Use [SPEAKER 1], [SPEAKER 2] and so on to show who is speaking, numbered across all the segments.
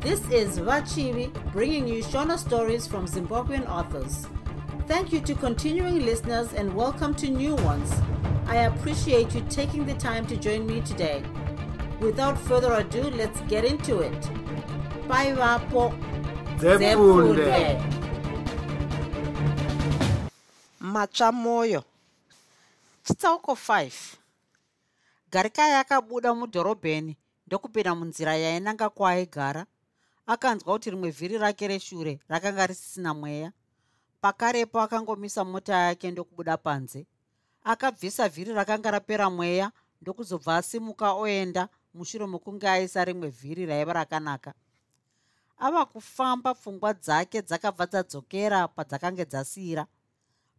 [SPEAKER 1] This is Vachivi bringing you Shona stories from Zimbabwean authors. Thank you to continuing listeners and welcome to new ones. I appreciate you taking the time to join me today. Without further ado, let's get into it. Bye, Vapo.
[SPEAKER 2] Matsva mwoyo chitsauko 5 garikai akabuda mudhorobheni ndokupinda munzira yainanga kwaaigara akanzwa kuti rimwe vhiri rake reshure rakanga risisina mweya. Pakarepo akangomisa mota yake ndokubuda panze. Akabvisa vhiri rakanga rapera mweya ndokuzobva asimuka oenda mushure mokunge aisa rimwe vhiri raiva rakanaka. Ava kufamba pfungwa dzake dzakabva dzadzokera padzakange dzasiyira.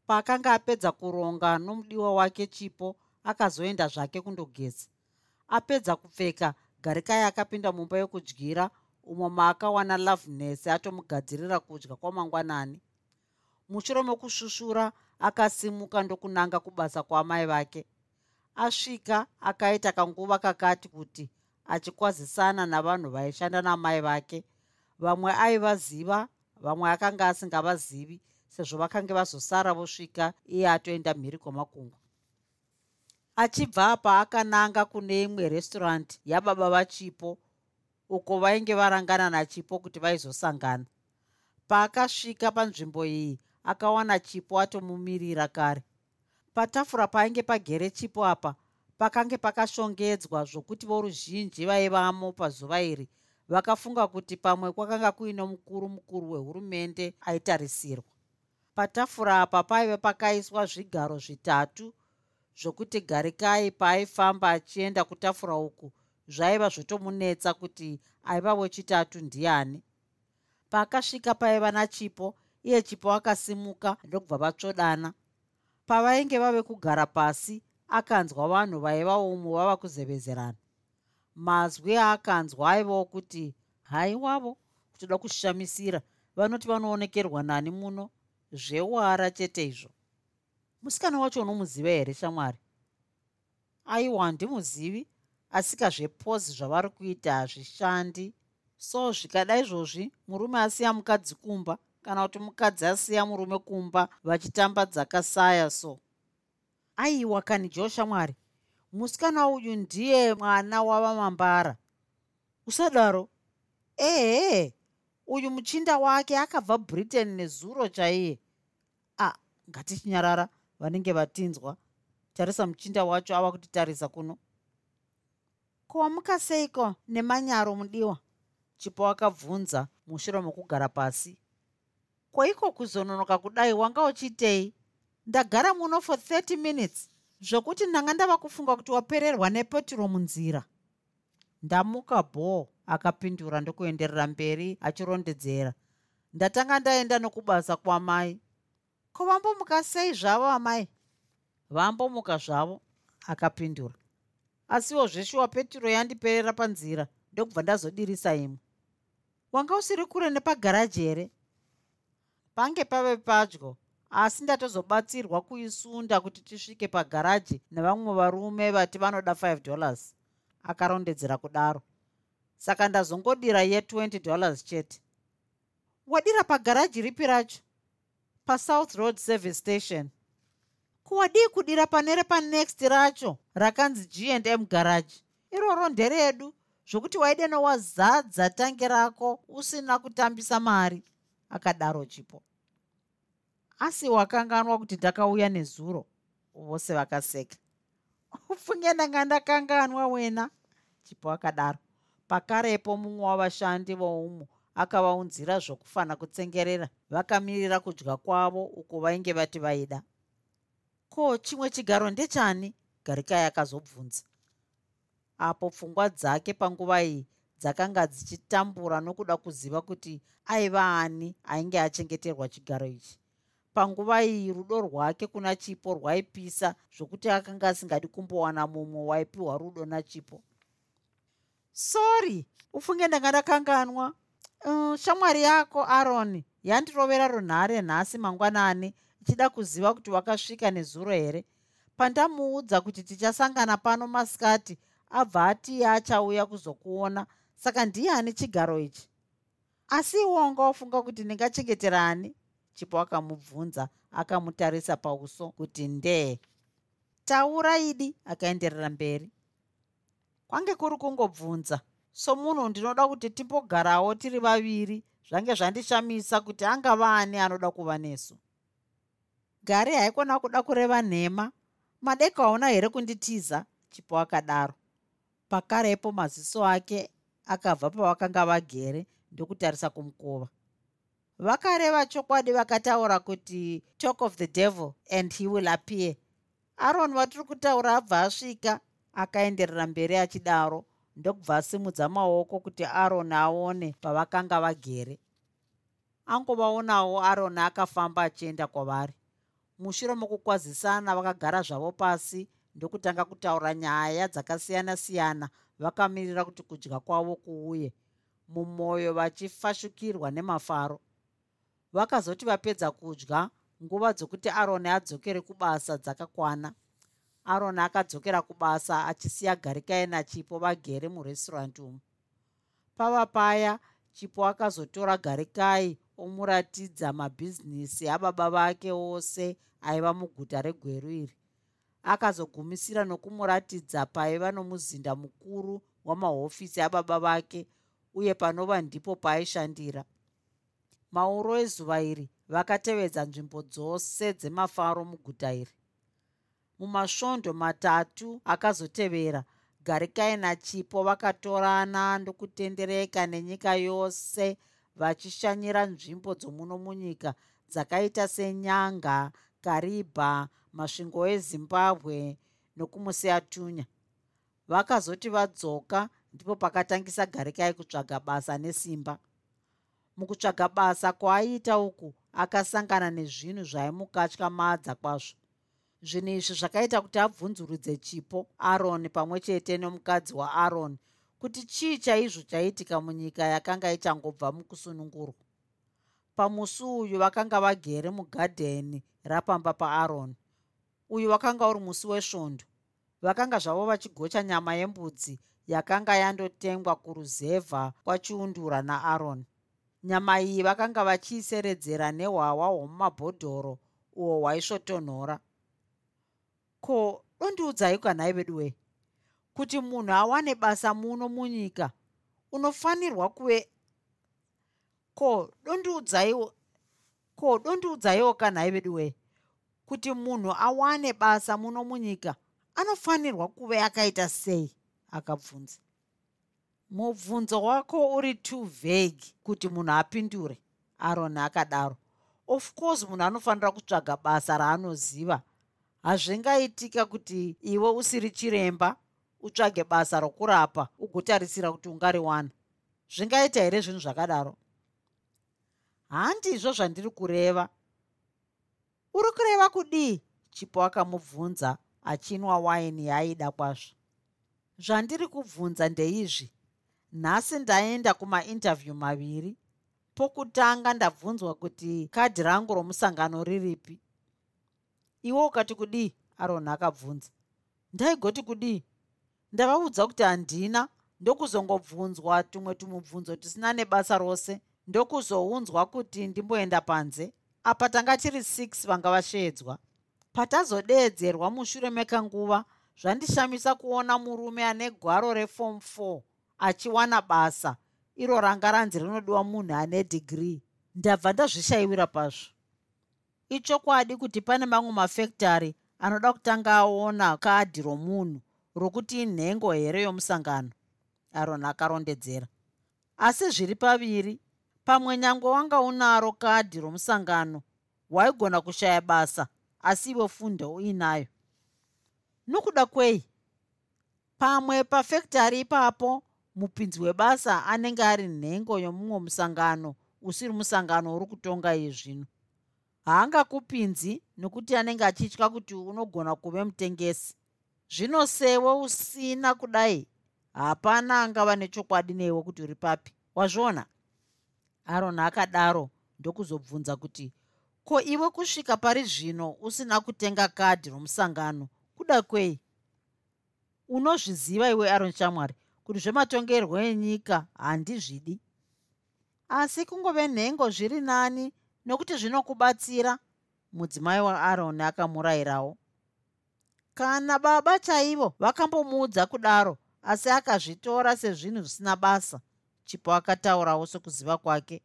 [SPEAKER 2] Paakanga apedza kuronga nomudiwa wake chipo akazoenda zvake kundogeza. Apedza kupfeka garikai akapinda mumba yokudyira umo maakawana loveness atomugadzirira kudya kwamangwanani mushure mokushushura akasimuka ndokunanga kubasa kwaamai vake. Asvika akaita kanguva kakati kuti achikwazisana navanhu vaishanda namai vake. Vamwe aivaziva vamwe akanga asingavazivi sezvo vakange vazosara vosvika iye atoenda mhiri kwamakungwa achibva apa akananga kune imwe restaurant yababa vachipo uko vainge varangana nachipo kuti vaizosangana. Paakasvika panzvimbo iyi akawana chipo atomumirira kare. Patafura painge pagere chipo apa pakange pakashongedzwa zvokuti voruzhinji vaivamo pazuva iri vakafunga kuti pamwe kwakanga kuine mukuru mukuru wehurumende aitarisirwa. Patafura apa paive pakaiswa zvigaro zvitatu zvokuti garikai paaifamba achienda kutafura uku zvaiva zvotomunetsa kuti aiva wechitatu ndiani. Paakasvika paiva nachipo iye chipo akasimuka ndokubva vatsvodana. Pavainge vave kugara pasi akanzwa vanhu vaiva umo vava kuzevezerana. Mazwi aakanzwa aivawo kuti haiwavo kutoda kushamisira vanoti vanoonekerwa nani muno zvewara chete izvo. Musikana wacho unomuziva here shamwari? Aiwa handimuzivi asika zvepozi zvavari kuita hazvishandi so zvikada izvozvi murume asiya mukadzi kumba kana kuti mukadzi asiya murume kumba vachitamba dzakasaya so. Aiwa kani jo shamwari musikana uyu ndiye mwana wavamambara usadaro? Ehe uyu muchinda wake akabva britain nezuro chaiye. A ngatichinyarara vanenge vatinzwa. Tarisa muchinda wacho ava kutitarisa kuno kowamuka seiko nemanyaro mudiwa? Chipo akabvunza mushure mokugara pasi. Kweiko kuzononoka kudai wanga uchitei? Ndagara muno for 30 minutes zvokuti ndanga ndava kufunga kuti wapererwa nepetro munzira. Ndamuka bho akapindura ndokuenderera mberi achirondedzera. Ndatanga ndaenda nokubasa kwamai. Ko vambomuka sei zvavo amai? Vambomuka zvavo akapindura asiwo zveshuwa petro yandiperera panzira ndokubva ndazodirisa imwe wanga usiri kure nepagaraji here pange pave padyo asi ndatozobatsirwa kuisunda kuti tisvike pagaraji nevamwe varume vati vanoda 5 dollars akarondedzera kudaro. Saka ndazongodira ye20 dollars chete. Wadira pagaraji ripi racho? Pasouth road service station kuwadii kudira pane repanext racho rakanzi g and m garage. Iroro nderedu zvokuti waide nowazadza tange rako usina kutambisa mari. Akadaro chipo. Asi wakanganwa kuti ndakauya nezuro vose vakaseka. Ufunge ndanga ndakanganwa wena chipo akadaro. Pakarepo mumwe wavashandi voumo akavaunzira zvokufana kutsengerera. Vakamirira kudya kwavo uko vainge vati vaida ko chimwe chigaro ndechani? Garikai akazobvunza. Apo pfungwa dzake panguva iyi dzakanga dzichitambura nokuda kuziva kuti aiva ani ainge achengeterwa chigaro ichi. Panguva iyi rudo rwake kuna chipo rwaipisa zvokuti akanga asingadi kumbowana mumwe waipiwa rudo nachipo sori ufunge ndanga ndakanganwa. Uh, shamwari yako aroni yandirovera runhare nhasi mangwanani ichida kuziva kuti wakasvika nezuro here? Pandamuudza kuti tichasangana pano masikati abva atiye achauya kuzokuona. Saka ndiani chigaro ichi? Asi iwonga wafunga kuti ndingachengeterani chipo akamubvunza akamutarisa pauso kuti ndee taura idi? Akaenderera mberi. Kwange kuri kungobvunza. Somunhu ndinoda kuti timbogarawo tiri vaviri zvange zvandishamisa kuti angava ani anoda kuva nesu gari haikona kuda kureva nhema. Madekaona here kunditiza? Chipo akadaro. Pakarepo maziso ake akabva pavakanga vagere ndokutarisa kumukova. Vakareva chokwadi vakataura kuti talk of the devil and he will appear. Aron vatiri kutaura abva asvika akaenderera mberi achidaro ndokubva asimudza maoko kuti aron aone pavakanga vagere. Angovaonawo aron akafamba achienda kwavari mushure mokukwazisana vakagara zvavo pasi ndokutanga kutaura nyaya dzakasiyana-siyana vakamirira kuti kudya kwavo kuuye. Mumwoyo vachifashukirwa nemafaro. Vakazoti vapedza kudya nguva dzokuti aroni adzokere kubasa dzakakwana. Aroni akadzokera kubasa achisiya garikaina chipo vagere murestaurandi umu. Pava paya chipo akazotora garikai omuratidza mabhizinisi ababa vake ose aiva muguta regweru iri. Akazogumisira nokumuratidza paiva nomuzinda mukuru wamahofisi ababa vake uye panova ndipo paaishandira mauro ezuva iri vakatevedza nzvimbo dzose dzemafaro muguta iri. Mumasvondo matatu akazotevera garikai nachipo vakatorana ndokutendereka nenyika yose vachishanyira nzvimbo dzomuno munyika dzakaita senyanga karibha masvingo ezimbabwe nokumuseatunya vakazoti vadzoka ndipo pakatangisa garikai kutsvaga basa nesimba. Mukutsvaga basa kwaaiita uku akasangana nezvinhu zvaimukatyamadza kwazvo. Zvinhu izvi zvakaita kuti abvunzurudze chipo aroni pamwe chete nomukadzi waaroni kuti chii chaizvo chaitika munyika yakanga ichangobva mukusunungurwa. Pamusi uyu vakanga vagere mugadheni rapamba paaroni uyu wakanga uri musi wesvondo. Vakanga zvavo vachigocha nyama yembudzi yakanga yandotengwa kuruzevha kwachiundura naaroni nyama iyi vakanga vachiiseredzera nehwawa hwomumabhodhoro uhwo hwaisvotonhora. Ko dondiudzai kanhai vedu wei kuti munhu awane basa muno munyika unofanirwa kuve ko dondiudzaiwo ko dondiudzaiwo kanhai vedu wei kuti munhu awane basa muno munyika anofanirwa kuve akaita sei? Akabvunza. Mubvunzo wako uri too vague kuti munhu apindure aron akadaro. Of course munhu anofanira kutsvaga basa raanoziva. Hazvingaitika kuti iwe usiri chiremba utsvage basa rokurapa ugotarisira kuti ungariwana zvingaita here zvinhu zvakadaro handizvo zvandiri kureva. Uri kureva kudii? Chipo akamubvunza achinwa waini yaaida kwazvo. Zvandiri kubvunza ndeizvi. Nhasi ndaenda kumainterview maviri pokutanga ndabvunzwa kuti kadhi rangu romusangano riripi. Iwe ukati kudii? Aron akabvunza. Ndaigoti kudii? Ndavaudza kuti handina ndokuzongobvunzwa tumwe tumubvunzo tisina nebasa rose ndokuzounzwa kuti ndimboenda panze. Apa tanga tiri 6 vanga vasheedzwa patazodeedzerwa mushure mekanguva zvandishamisa kuona murume ane gwaro reform 4 achiwana basa. Iro ranga ranzi rinodiwa munhu ane dhigirii ndabva ndazvishayiwira pazvo. Ichokwadi kuti pane mamwe mafektari anoda kutanga aona kadhi romunhu rokuti inhengo here yomusangano? Aron akarondedzera. Asi zviri paviri pamwe nyange wanga unaro kadhi romusangano waigona kushaya basa asi iwe fundo uinayo. Nokuda kwei? Pamwe pafektari ipapo mupinzi webasa anenge ari nhengo yomumwe musangano usiri musangano uri kutonga iye zvino. Haangakupinzi nokuti anenge achitya kuti unogona kuve mutengesi. Zvino sewe usina kudai? Hapana angava nechokwadi newe kuti uri papi. Wazviona aron akadaro ndokuzobvunza kuti ko iwe kusvika pari zvino usina kutenga kadhi romusangano? Kuda kwei? Unozviziva iwe aron shamwari kuti zvematongerwo enyika handizvidi. Asi kungove nhengo zviri nani nokuti zvinokubatsira mudzimai waaroni akamurayirawo. Kana baba chaivo vakambomuudza kudaro asi akazvitora sezvinhu zvisina basa chipo akataurawo sokuziva kwake.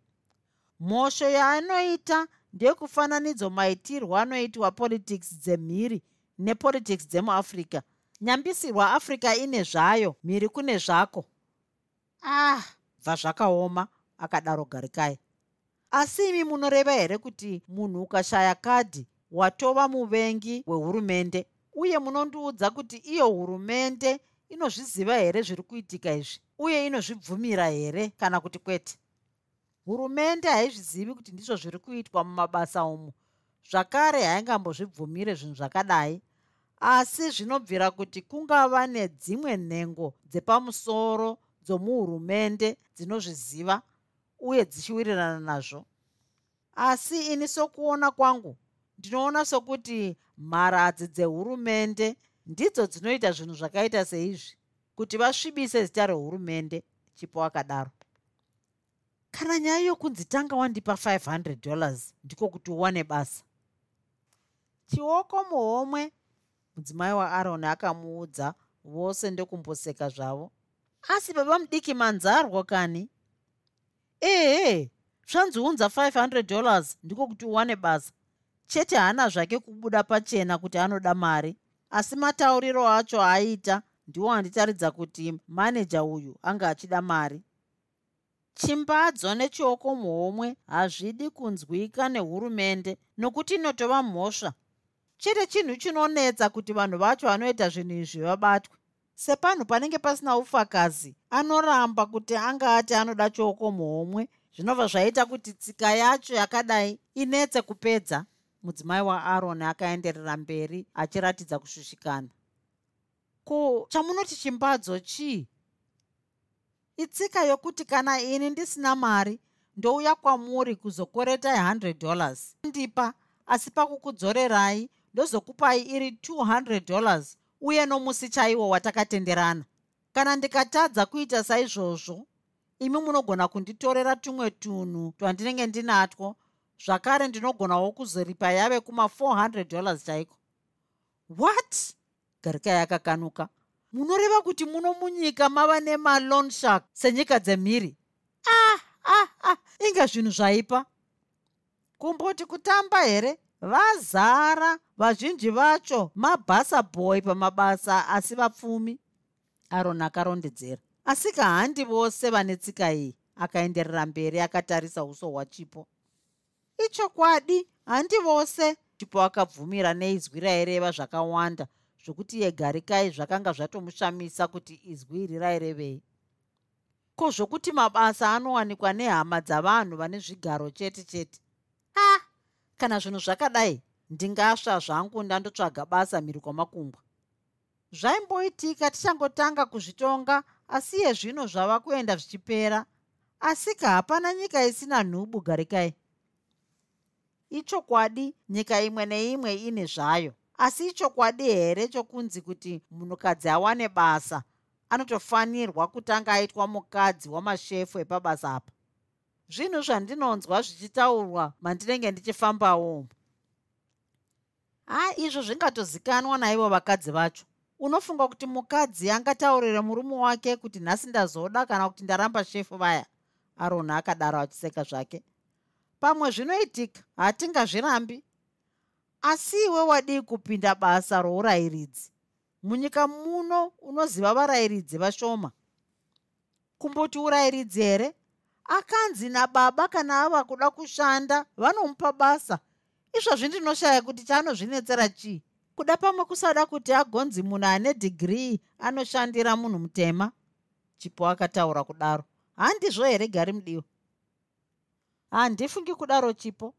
[SPEAKER 2] Mhosho yaanoita ndeyekufananidzo maitirwo anoitwa politics dzemhiri nepolitics dzemuafrica nyambisirwa africa ine zvayo mhiri kune zvako. Ah bva zvakaoma akadaro garikai asi imi munoreva here kuti munhu ukashaya kadhi watova muvengi wehurumende? Uye munondiudza kuti iyo hurumende inozviziva here zviri kuitika izvi? Uye inozvibvumira here kana kuti kwete? Hurumende haizvizivi kuti ndizvo zviri kuitwa mumabasa umu. Zvakare haingambozvibvumire zvinhu zvakadai. Asi zvinobvira kuti kungava nedzimwe nhengo dzepamusoro dzomuhurumende dzinozviziva uye dzichiwirirana nazvo. Asi ini sokuona kwangu ndinoona sokuti mharadzi dzehurumende ndidzo dzinoita zvinhu zvakaita seizvi kuti vasvibise zita rehurumende chipo akadaro. Kana nyaya yokunzi tanga wandipa 500 dollars ndiko kuti uwane basa. Chioko muhomwe mudzimai waaroni akamuudza vose ndokumboseka zvavo. Asi baba mudiki manzarwa kani? Ehe zvanziunza 500 dollars ndiko kuti uwane basa. Chete haana zvake kubuda pachena kuti anoda mari asi matauriro acho aiita ndiwo anditaridza kuti maneja uyu anga achida mari. Chimbadzo nechioko muhomwe hazvidi kunzwika nehurumende nokuti inotova mhosva. Chete chinhu chinonetsa kuti vanhu vacho vanoita zvinhu izvi vabatwe. Sepanhu panenge pasina ufakazi anoramba kuti anga ati anoda chioko muhomwe zvinobva zvaita kuti tsika yacho yakadai inetse kupedza mudzimai waaroni akaenderera mberi achiratidza kushushikana. Ko chamunoti chimbadzo chii? Itsika yokuti kana ini ndisina mari ndouya kwamuri kuzokweretai 100 dollars. Ndipa asi pakukudzorerai ndozokupai iri 200 dollars uye nomusi chaiwo watakatenderana. Kana ndikatadza kuita saizvozvo imi munogona kunditorera tumwe tunhu twandinenge ndinatwo zvakare ndinogonawo kuzoripa yave kuma400 dollars chaiko? What? Garika yakakanuka. Munoreva kuti muno munyika mava nemalon shark senyika dzemhiri? Ah ah ah inge zvinhu zvaipa. Kumboti kutamba here? Vazara vazhinji vacho mabasa boy pamabasa asi vapfumi. Aron akarondedzera. Asi kahandi vose vane tsika iyi akaenderera mberi akatarisa uso hwachipo ichokwadi handi vose. Chipo akabvumira neizwi raireva zvakawanda zvokuti yegarikai zvakanga zvatomushamisa kuti izwi iri rairevei. Ko zvokuti mabasa anowanikwa nehama dzavanhu vane zvigaro chete chete? A kana zvinhu zvakadai ndingasva zvangu ndandotsvaga basa mhiri kwamakungwa zvaimboitika tichangotanga kuzvitonga asi yezvino zvava kuenda zvichipera. Asika hapana nyika isina nhubu garikai ichokwadi nyika imwe neimwe ine zvayo. Asi ichokwadi here chokunzi kuti munhukadzi awane basa anotofanirwa kutanga aitwa mukadzi wamashefu epabasa apa? Zvinhu zvandinonzwa zvichitaurwa mandinenge ndichifambawo ha izvo zvingatozikanwa naivo vakadzi vacho. Unofunga kuti mukadzi angataurire murume wake kuti nhasi ndazoda kana kuti ndaramba shefu vaya? Aroni akadaro achiseka zvake pamwe zvinoitika hatingazvirambi. Asi iwe wadii kupinda basa rourayiridzi munyika muno unoziva varayiridzi vashoma. Kumboti urayiridzi here? Akanzi nababa kana ava kuda kushanda vanomupa basa. Izvozvi ndinoshaya kuti chaanozvinetsera chii? Kuda pamwe kusada kuti agonzi munhu ane dhigirii anoshandira munhu mutema? Chipo akataura kudaro. Handizvo here gari mudiwa handifungi kudaro chipo.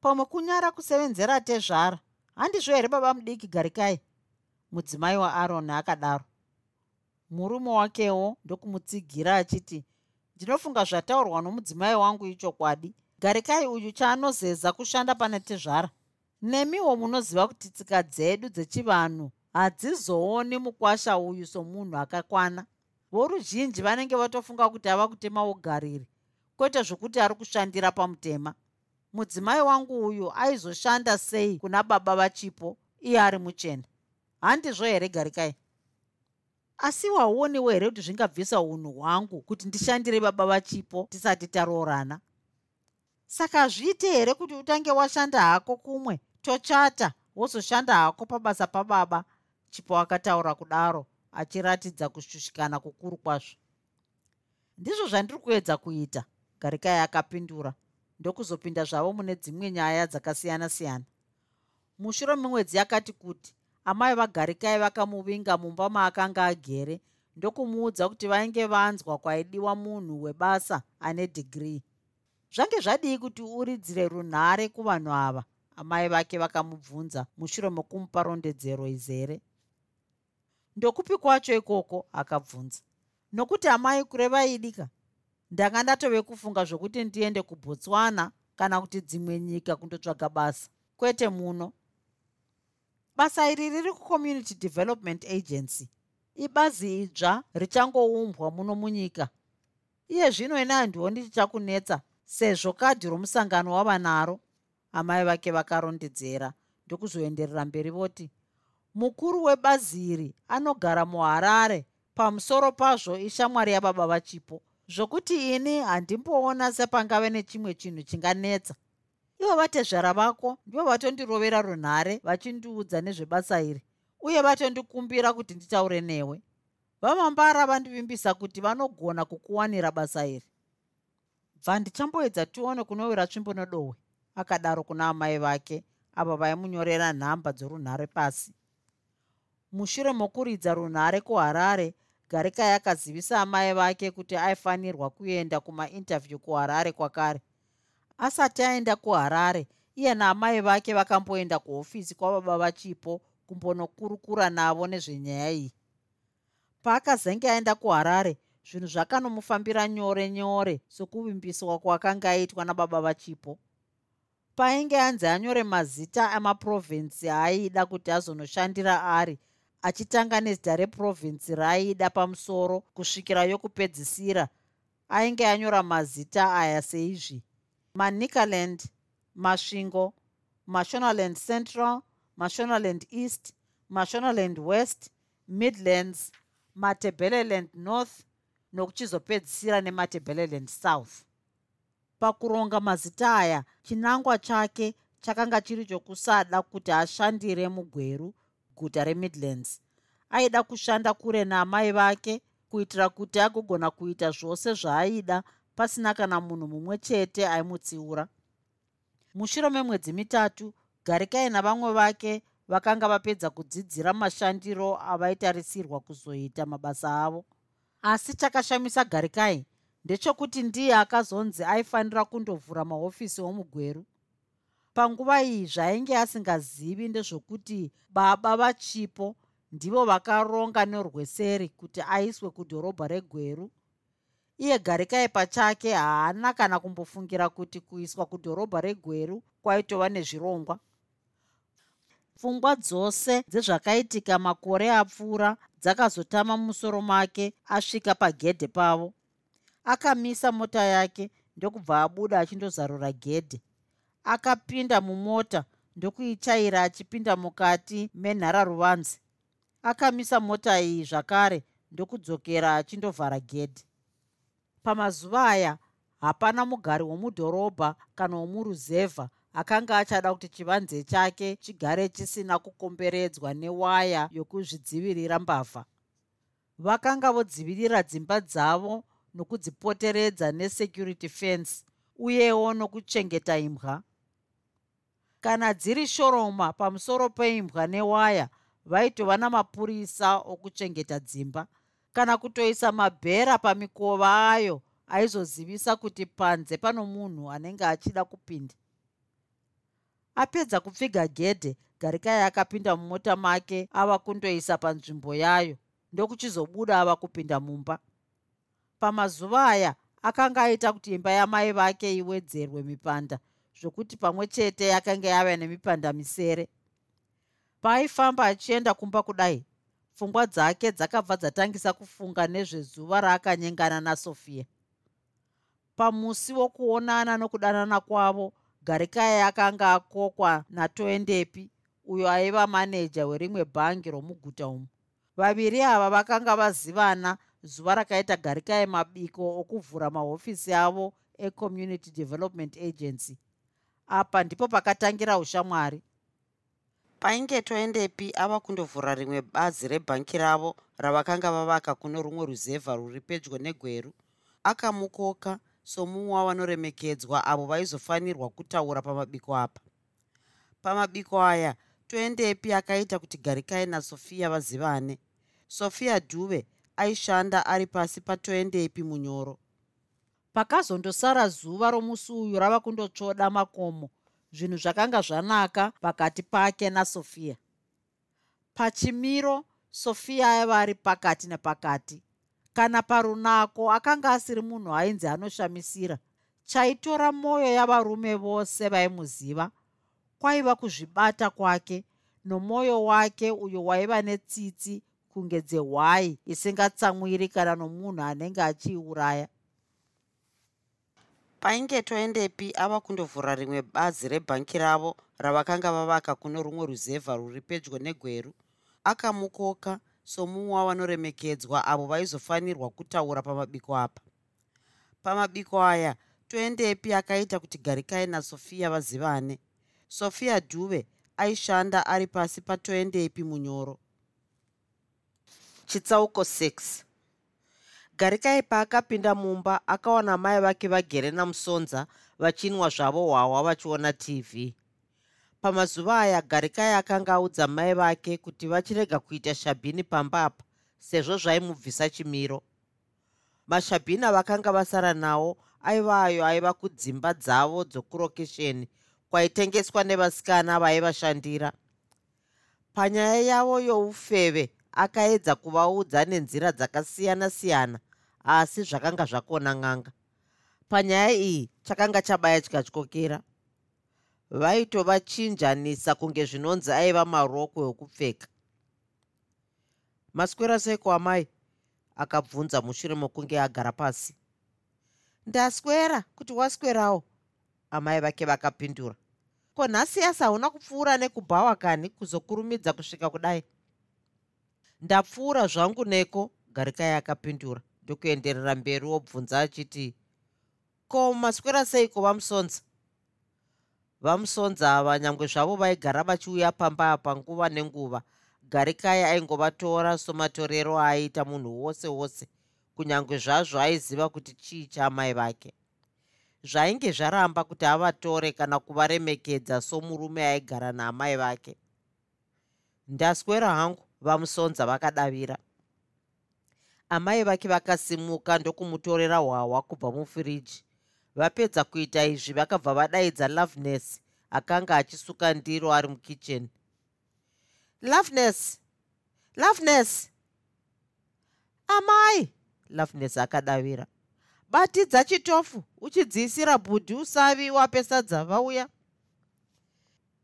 [SPEAKER 2] Pamwe kunyara kusevenzera tezvara. Handizvo here baba mudiki garikai mudzimai waaroni akadaro. Murume wakewo ndokumutsigira achiti ndinofunga zvataurwa nomudzimai wangu ichokwadi garikai uyu chaanozeza kushanda pane tezvara? Nemiwo munoziva kuti tsika dzedu dzechivanhu hadzizooni mukwasha uyu somunhu akakwana. Voruzhinji vanenge vatofunga kuti ava kutema ugariri kwete zvokuti ari kushandira pamutema. Mudzimai wangu uyu aizoshanda sei kuna baba vachipo iye ari muchena? Handizvo here garikai? Asi wauonewo here kuti zvingabvisa unhu hwangu kuti ndishandire baba vachipo tisati taroorana? Saka hazviite here kuti utange washanda hako kumwe? Tochata wozoshanda hako pabasa pababa. Chipo akataura kudaro achiratidza kushushikana kukuru kwazvo. Ndizvo zvandiri kuedza kuita garikai akapindura ndokuzopinda zvavo mune dzimwe nyaya dzakasiyana-siyana. Mushure memwedzi yakati kuti amai vagarikai vakamuvinga mumba maakanga agere ndokumuudza kuti vainge vanzwa kwaidiwa munhu webasa ane dhigirii zvange zvadii kuti uridzire runhare kuvanhu ava? Amai vake vakamubvunza mushure mokumupa rondedzero izere. Ndokupi kwacho ikoko? Akabvunza. Nokuti amai kureva idika ndanga ndatove kufunga zvokuti ndiende kubotswana kana kuti dzimwe nyika kundotsvaga basa. Kwete muno. Basa iri riri kucommunity development agency. Ibazi idzva richangoumbwa muno munyika. Iye zvino ine handioni tichakunetsa sezvo kadhi romusangano wava naro amai vake vakarondedzera ndokuzoenderera mberi voti mukuru webazi iri anogara muharare pamusoro pazvo ishamwari yababa vachipo zvokuti ini handimboona sepangave nechimwe chinhu chinganetsa. Ivo vatezvara vako ndivo vatondirovera runhare vachindiudza nezvebasa iri uye vatondikumbira kuti nditaure newe. Vamambara vandivimbisa kuti vanogona kukuwanira basa iri. Bva ndichamboedza tione kunowira tsvimbo nodohwe akadaro kuna amai vake avo vaimunyorera nhamba dzorunhare pasi. Mushure mokuridza runhare kuharare garikai akazivisa amai vake kuti aifanirwa kuenda kumainterview kuharare kwakare. Asati aenda kuharare iye naamai vake vakamboenda kuhofisi kwababa vachipo kumbonokurukura navo nezvenyaya iyi. Paakazenge aenda kuharare zvinhu zvakanomufambira nyore nyore sokuvimbiswa kwakanga aitwa nababa vachipo. Painge anzi anyore mazita amaprovhinsi aaida kuti azonoshandira ari achitanga nezita reprovhinsi raaida pamusoro kusvikira yokupedzisira ainge anyora mazita aya seizvi. Manicaland masvingo mashonaland central mashonaland east mashonaland west midlands matebeleland north nokuchizopedzisira nematebeleland south. Pakuronga mazita aya chinangwa chake chakanga chiri chokusada kuti ashandire mugweru guta remidlands. Aida kushanda kure naamai vake kuitira kuti agogona kuita zvose zvaaida pasina kana munhu mumwe chete aimutsiura. Mushure memwedzi mitatu garikai navamwe vake vakanga vapedza kudzidzira mashandiro avaitarisirwa kuzoita mabasa avo. Asi chakashamisa garikai ndechokuti ndiye akazonzi aifanira kundovhura mahofisi omugweru panguva iyi zvaainge asingazivi ndezvokuti baba vachipo ndivo vakaronga norweseri kuti aiswe kudhorobha regweru. Iye garikai pachake haana kana kumbofungira kuti kuiswa kudhorobha regweru kwaitova nezvirongwa. Pfungwa dzose dzezvakaitika makore apfuura dzakazotama mumusoro make asvika pagedhe pavo. Akamisa mota yake ndokubva abuda achindozarura gedhe akapinda mumota ndokuichaira achipinda mukati menhararuvanzi akamisa mota iyi zvakare ndokudzokera achindovhara gedhe pamazuva aya hapana mugari womudhorobha kana womuruzevha akanga achada kuti chivanze chake chigare chisina kukomberedzwa newaya yokuzvidzivirira mbavha. Vakanga vodzivirira dzimba dzavo nokudzipoteredza nesecurity fence uyewo nokuchengeta imbwa kana dziri shoroma pamusoro peimbwa newaya vaitova namapurisa okuchengeta dzimba. Kana kutoisa mabhera pamikova ayo aizozivisa kuti panze pano munhu anenge achida kupinda. Apedza kupfiga gedhe garikai akapinda mumota make ava kundoisa panzvimbo yayo ndokuchizobuda ava kupinda mumba. Pamazuva aya akanga aita kuti imba yamai vake iwedzerwe mipanda zvokuti pamwe chete yakanga yava nemipanda misere paaifamba achienda kumba kudai pfungwa dzake dzakabva dzatangisa kufunga nezvezuva raakanyengana nasofia
[SPEAKER 3] pamusi wokuonana nokudanana kwavo garikai akanga akokwa natoendepi uyo aiva maneja werimwe bhangi romuguta umu. Vaviri ava vakanga vazivana zuva rakaita garikai mabiko okuvhura mahofisi avo ecommunity development agency apa ndipo pakatangira ushamwari
[SPEAKER 2] painge toendepi ava kundovhura rimwe bazi rebhanki ravo ravakanga vavaka kuno rumwe ruzevha rwuri pedyo negweru akamukoka somumwe wavanoremekedzwa avo vaizofanirwa kutaura pamabiko apa. Pamabiko aya toendepi akaita kuti garikai nasofia vazivane. Sofia dhuve aishanda ari pasi patoendepi munyoro
[SPEAKER 3] pakazondosara zuva romusi uyu rava kundotsvoda makomo zvinhu zvakanga zvanaka pakati pake nasofia pachimiro sofia aiva ari pakati nepakati. Kana parunako akanga asiri munhu ainzi anoshamisira chaitora mwoyo yavarume vose vaimuziva kwaiva kuzvibata kwake nomwoyo wake uyo waiva netsitsi kunge dzehwai isingatsamwiri kana nomunhu anenge achiiuraya
[SPEAKER 2] painge toendepi ava kundovhura rimwe bazi rebhanki ravo ravakanga vavaka kuno rumwe ruzevha rwuri pedyo negweru akamukoka somumwe wavanoremekedzwa avo vaizofanirwa kutaura pamabiko apa. Pamabiko aya toendepi akaita kuti garikai nasofia vazivane. Sofia dhuve aishanda ari pasi patoendepi munyoro. Chitsauko 6 garikai paakapinda mumba akawana mai vake vagere namusonza vachinwa zvavo hwahwa vachiona tv pamazuva aya garikai akanga audza mai vake kuti vachirega kuita shabhini pamba apa sezvo zvaimubvisa chimiro. Mashabhini avakanga vasara nawo aiva ayo aiva kudzimba dzavo dzokurokesheni kwaitengeswa nevasikana vaivashandira. Panyaya yavo youfeve akaedza kuvaudza nenzira dzakasiyana-siyana asi zvakanga zvakona n'anga. Panyaya iyi chakanga chabaya chikatyokera. Vaitovachinjanisa kunge zvinonzi aiva marokwe okupfeka. Maswera seiko amai? Akabvunza mushure mokunge agara pasi. Ndaswera kuti waswerawo amai vake vakapindura. Ko nhasi yasi hauna kupfuura nekubhawa kani kuzokurumidza kusvika kudai? Ndapfuura zvangu neko garikai akapindura ndokuenderera mberi wobvunza achiti ko maswera seiko vamusonza? Vamusonza ava nyangwe zvavo vaigara vachiuya pamba apa nguva nenguva garikai aingovatora somatorero aiita munhu wose wose kunyange zvazvo aiziva kuti chii chaamai vake. Zvainge zvaramba kuti avatore kana kuvaremekedza somurume aigara naamai vake. Ndaswera hangu vamusonza vakadavira amai vake vakasimuka ndokumutorera hwahwa kubva mufiriji. Vapedza kuita izvi vakabva vadaidza loveness akanga achisuka ndiro ari mukicheni. Loveness loveness amai! Loveness akadavira. Batidza chitofu uchidziisira bhudhi usavi wapesadza vauya.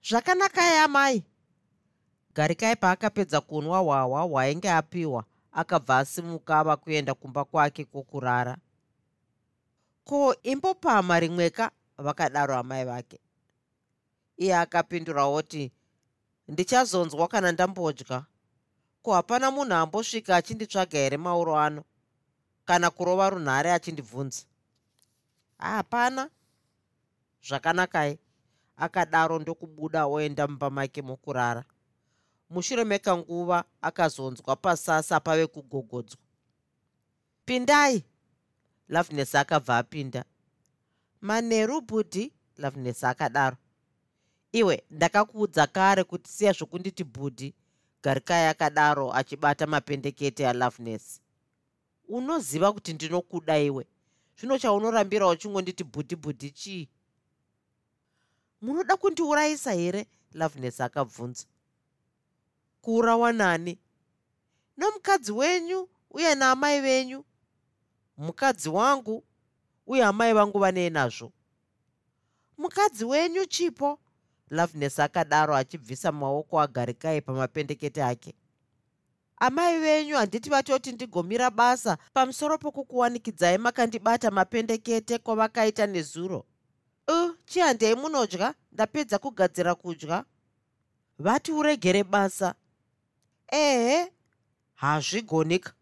[SPEAKER 2] Zvakanaka yamai. Garikai paakapedza kunwa hwahwa hwainge apiwa akabva asimuka ava kuenda kumba kwake kwokurara. Ko imbopama rimweka vakadaro amai vake. Iye akapindura oti ndichazonzwa kana ndambodya? Ko hapana munhu ambosvika achinditsvaga here mauro ano? Kana kurova runhare achindibvunza? Hapana. Zvakanakai akadaro ndokubuda oenda mumba make mokurara mushure mekanguva akazonzwa pasasa pave kugogodzwa. Pindai! Loveness akabva apinda. Manheru bhudhi loveness akadaro. Iwe ndakakuudza kare kuti siya zvokunditi bhudhi garikai akadaro achibata mapendekete aloveness. Unoziva kuti ndinokuda iwe. Zvino chaunorambira uchingonditi bhudhi bhudhi chii? Munoda kundiurayisa here? Loveness akabvunza kuurawa nani nomukadzi wenyu uye naamai venyu. Mukadzi wangu uye amai vangu vanei nazvo. Mukadzi wenyu chipo loveness akadaro achibvisa maoko agarikai pamapendekete ake. Amai venyu handiti vatoti ndigomira basa pamusoro pokukuwanikidzai makandibata mapendekete kwavakaita nezuro. U chi handei munodya? Ndapedza kugadzira kudya. Vati uregere basa ehe hazvigonika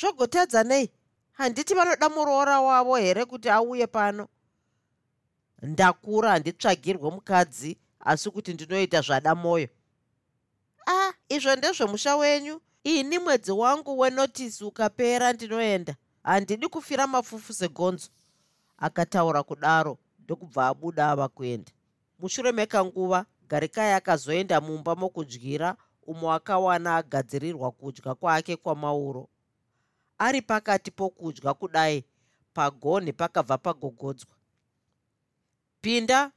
[SPEAKER 2] zvogotadza nei? Handiti vanoda muroora wavo here kuti auye pano? Ndakura handitsvagirwe mukadzi asi kuti ndinoita zvada mwoyo a ah, izvo ndezvemusha wenyu. Ini mwedzi wangu wenotisi ukapera ndinoenda. Handidi kufira mafufu segonzo. Akataura kudaro ndokubva abuda ava kuenda mushure mekanguva garikai akazoenda mumba mokudyira umo akawana agadzirirwa kudya kwake kwamauro. Ari pakati pokudya kudai pagonhi pakabva pagogodzwa. Pinda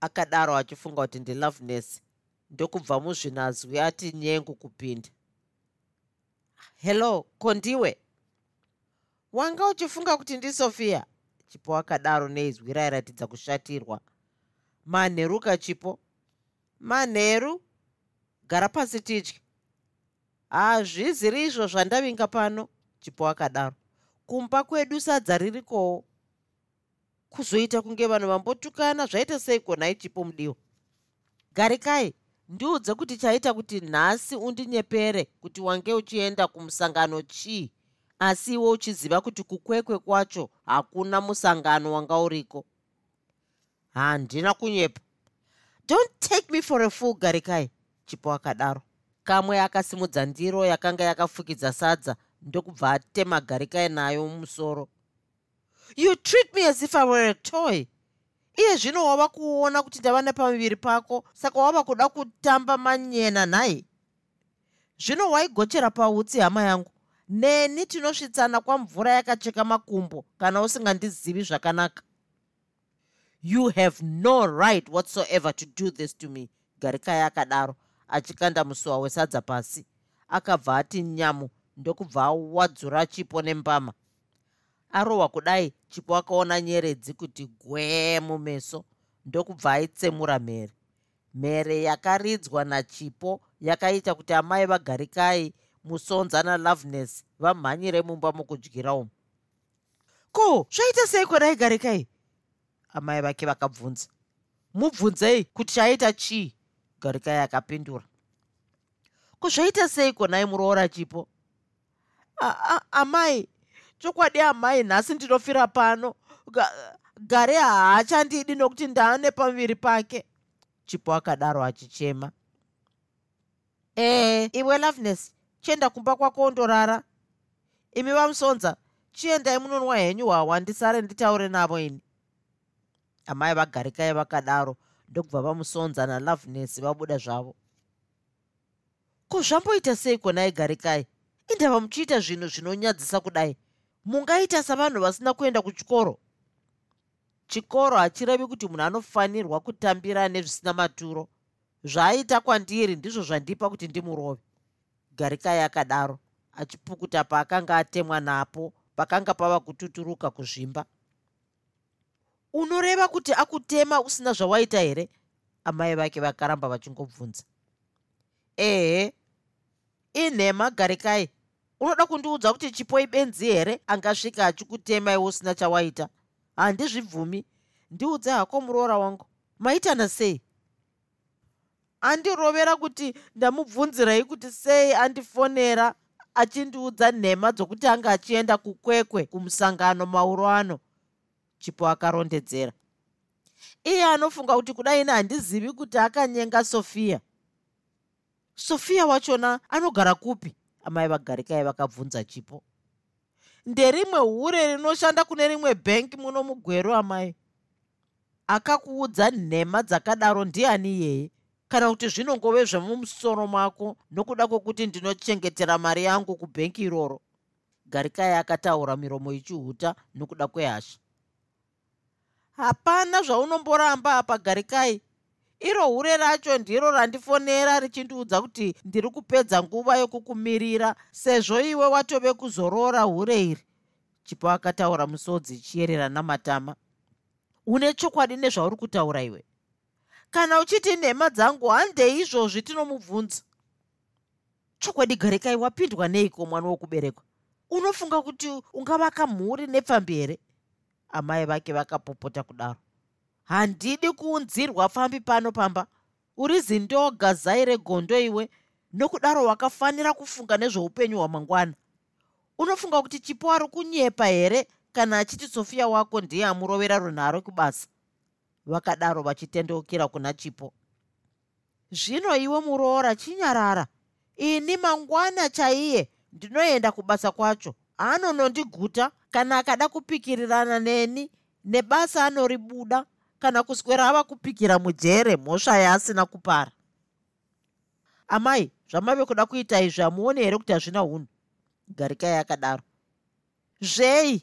[SPEAKER 2] akadaro achifunga kuti ndiloveness ndokubva muzvinazwi ati nyengu kupinda. Hello kondiwe? Wanga uchifunga kuti ndisofia chipo akadaro neizwi rairatidza kushatirwa. Manheruka chipo manheru gara pasi tidye hazviziri izvo zvandavinga pano chipo akadaro. Kumba kwedu sadza ririkowo. Kuzoita kunge vanhu vambotukana zvaita seiko nhai chipo mudiwa garikai ndiudze kuti chaita kuti nhasi undinyepere kuti wange uchienda kumusangano chii. Asi iwe uchiziva kuti kukwekwe kwacho hakuna musangano wanga uriko. Handina kunyepa. Don't take me for a fool garikai chipo akadaro. Kamwe akasimudza ndiro yakanga yakafukidza sadza ndokubva atema garikai nayo mumusoro. You treat me as if i were a toy. Iye zvino wava kuona kuti ndava nepamuviri pako saka wava kuda kutamba manyena nhai? Zvino waigochera pautsi hama yangu. Neni tinosvitsana kwamvura yakacheka makumbo kana usingandizivi zvakanaka. You have no right whatsoever to do this to me garikai akadaro achikanda musuwa wesadza pasi. Akabva ati nyamu ndokubva awadzura chipo nembama. Arohwa kudai chipo akaona nyeredzi kuti gwee mumeso ndokubva aitsemura mhere. Mhere yakaridzwa nachipo yakaita kuti amai vagarikai musonza naloveness vamhanyire mumba mokudyira umo ko zvaita sei kwadai garikai? Amai vake vakabvunza. Mubvunzei kuti chaita chii garikai akapindura. Kuzvaita sei konai muroora chipo? Amai chokwadi amai nhasi ndinofira pano. Gare haachandidi nokuti ndaane pamuviri pake. Chipo akadaro achichema. Ee iwe loveness chienda kumba kwako undorara imi vamusonza chiendai munonwa henyu hwawa ndisare nditaure navo ini. Amai vagarikai vakadaro ndokubva vamusonza naloveness vabuda zvavo. Ko zvamboita sei kona igarikai indava muchiita zvinhu zvinonyadzisa kudai. Mungaita savanhu vasina kuenda kuchikoro. Chikoro hachirevi kuti munhu anofanirwa kutambira nezvisina maturo. Zvaaita kwandiri ndizvo zvandipa kuti ndimurove. Garikai akadaro achipukuta paakanga atemwa napo pakanga pava kututuruka kuzvimba unoreva kuti akutema usina zvawaita here? Amai vake vakaramba vachingobvunza. Ehe inhema garikai. Unoda kundiudza kuti chipo ibenzi here? Angasvika achikutema iwe usina chawaita. Handizvibvumi. Ndiudze hako muroora wangu. Maitana sei? Andirovera kuti ndamubvunzirai kuti sei andifonera achindiudza nhema dzokuti anga achienda kukwekwe kumusangano mauro ano chipo akarondedzera. Iye anofunga kuti kudai ine handizivi kuti akanyenga sofiya sofiya wachona anogara kupi? Amai vagarikai vakabvunza chipo. Nderimwe hure rinoshanda kune rimwe bhengi muno mugweru amai? Akakuudza nhema dzakadaro ndiani iyeye kana kuti zvinongove zvemumusoro mako nokuda kwokuti ndinochengetera mari yangu kubhengi iroro? Garikai akataura miromo ichihuta nokuda kwehasha hapana zvaunomboramba apa garikai iro hure racho ndiro randifonera richindiudza kuti ndiri kupedza nguva yokukumirira sezvo iwe watove kuzorora hure iri. Chipo akataura musodzi chiyerera namatama. Une chokwadi nezvauri kutaura iwe? Kana uchiti nhema dzangu handei izvozvi tinomubvunza. Chokwadi garikai wapindwa neiko mwana wokuberekwa? Unofunga kuti ungavaka mhuri nepfambi here amai vake vakapopota kudaro. Handidi kuunzirwa fambi pano pamba. Uri zindoga zai regondo iwe nokudaro wakafanira kufunga nezveupenyu hwamangwana. Unofunga kuti chipo ari kunyepa here kana achiti sofiya wako ndiye amurovera runhare kubasa? Vakadaro vachitendeukira kuna chipo. Zvino iwe muroora chinyarara. Ini mangwana chaiye ndinoenda kubasa kwacho. Anonondiguta kana akada kupikirirana neni nebasa anoribuda kana kuswera ava kupikira mujere mhosva yaasina kupara. Amai zvamave kuda kuita izvi hamuoni here kuti hazvina unhu garikai akadaro zvei?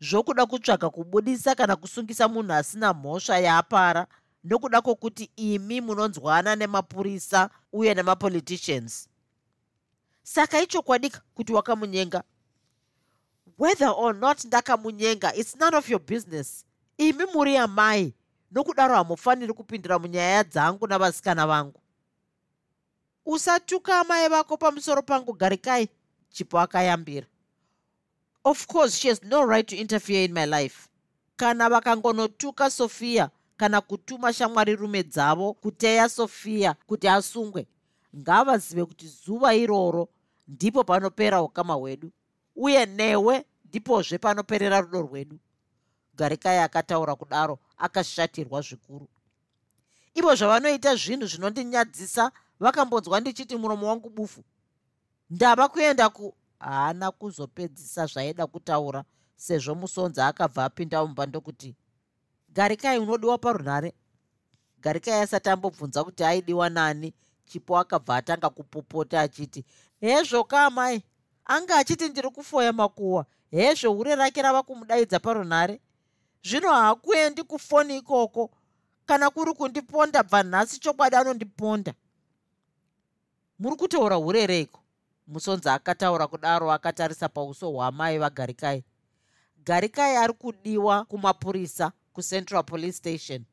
[SPEAKER 2] Zvokuda kutsvaga kubudisa kana kusungisa munhu asina mhosva yaapara nokuda kwokuti imi munonzwana nemapurisa uye nemapoliticians. Saka ichokwadika kuti wakamunyenga whether or not ndakamunyenga its none of your business. Imi muri amai. Nokudaro hamufaniri kupindira munyaya dzangu navasikana vangu. Usatuka amai vako pamusoro pangu garikai. Chipo akayambira. Of course she has no right to interfere in my life. Kana vakangonotuka sofiya kana kutuma shamwari rume dzavo kuteya sofiya kuti asungwe ngavazive kuti zuva iroro ndipo panopera ukama hwedu uye newe ndipozve panoperera rudo rwedu. Garikai akataura kudaro akashatirwa zvikuru. Ivo zvavanoita zvinhu zvinondinyadzisa vakambonzwa ndichiti muromo wangu bufu. Ndava kuenda ku haana kuzopedzisa zvaida kutaura sezvo musonza akabva apinda mumba ndokuti garikai unodiwa parunhare? Garikai asati ambobvunza kuti aidiwa nani chipo akabva atanga kupopota achiti hezvoka amai anga achiti ndiri kufoya makuhwa hezvo hure rake rava kumudaidza parunhare? Zvino haakuendi kufoni ikoko kana kuri kundiponda bva nhasi chokwadi anondiponda muri kutaura hurereiko musonzi akataura kudaro akatarisa pauso hwamai vagarikai garikai ari kudiwa kumapurisa kucentral police station.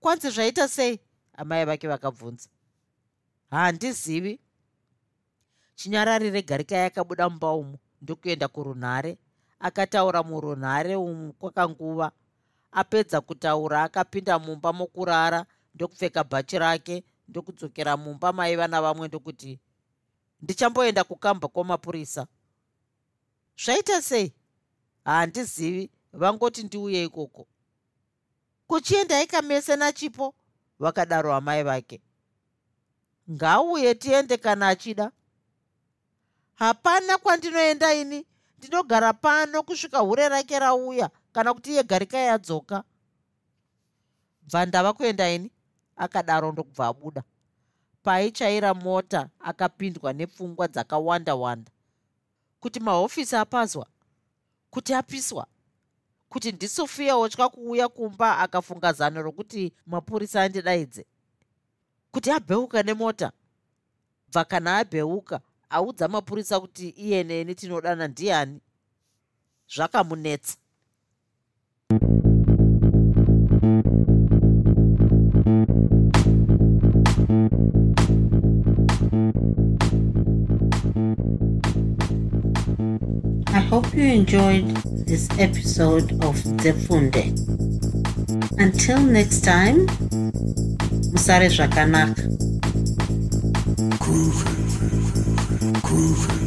[SPEAKER 2] Kwanzi zvaita sei? Amai vake vakabvunza. Handizivi chinyararire garikai akabuda mumba umu ndokuenda kurunhare. Akataura murunhare umu kwakanguva. Apedza kutaura akapinda mumba mokurara ndokupfeka bhachi rake ndokudzokera mumba maiva navamwe ndokuti ndichamboenda kukamba kwamapurisa. Zvaita sei? Handizivi vangoti ndiuye ikoko. Kuchiendai kamese nachipo? Vakadaro amai vake. Ngauye tiende kana achida hapana kwandinoenda ini. Ndinogara pano kusvika hure rake rauya kana kuti iye garika yadzoka. Bva ndava kuenda ini akadaro ndokubva abuda. Paaichaira mota akapindwa nepfungwa dzakawanda wanda. Kuti mahofisi apazwa kuti apiswa kuti ndisofiya wotya kuuya kumba akafunga zano rokuti mapurisa andidaidze. Kuti abheuka nemota. Bva kana abheuka audza mapurisa kuti iye neni tinodana ndiani zvakamunetsa
[SPEAKER 4] I hope you enjoyed this episode of Zefunde. Until next time, Musare Zvakanaka.
[SPEAKER 5] Groovy. Groovy.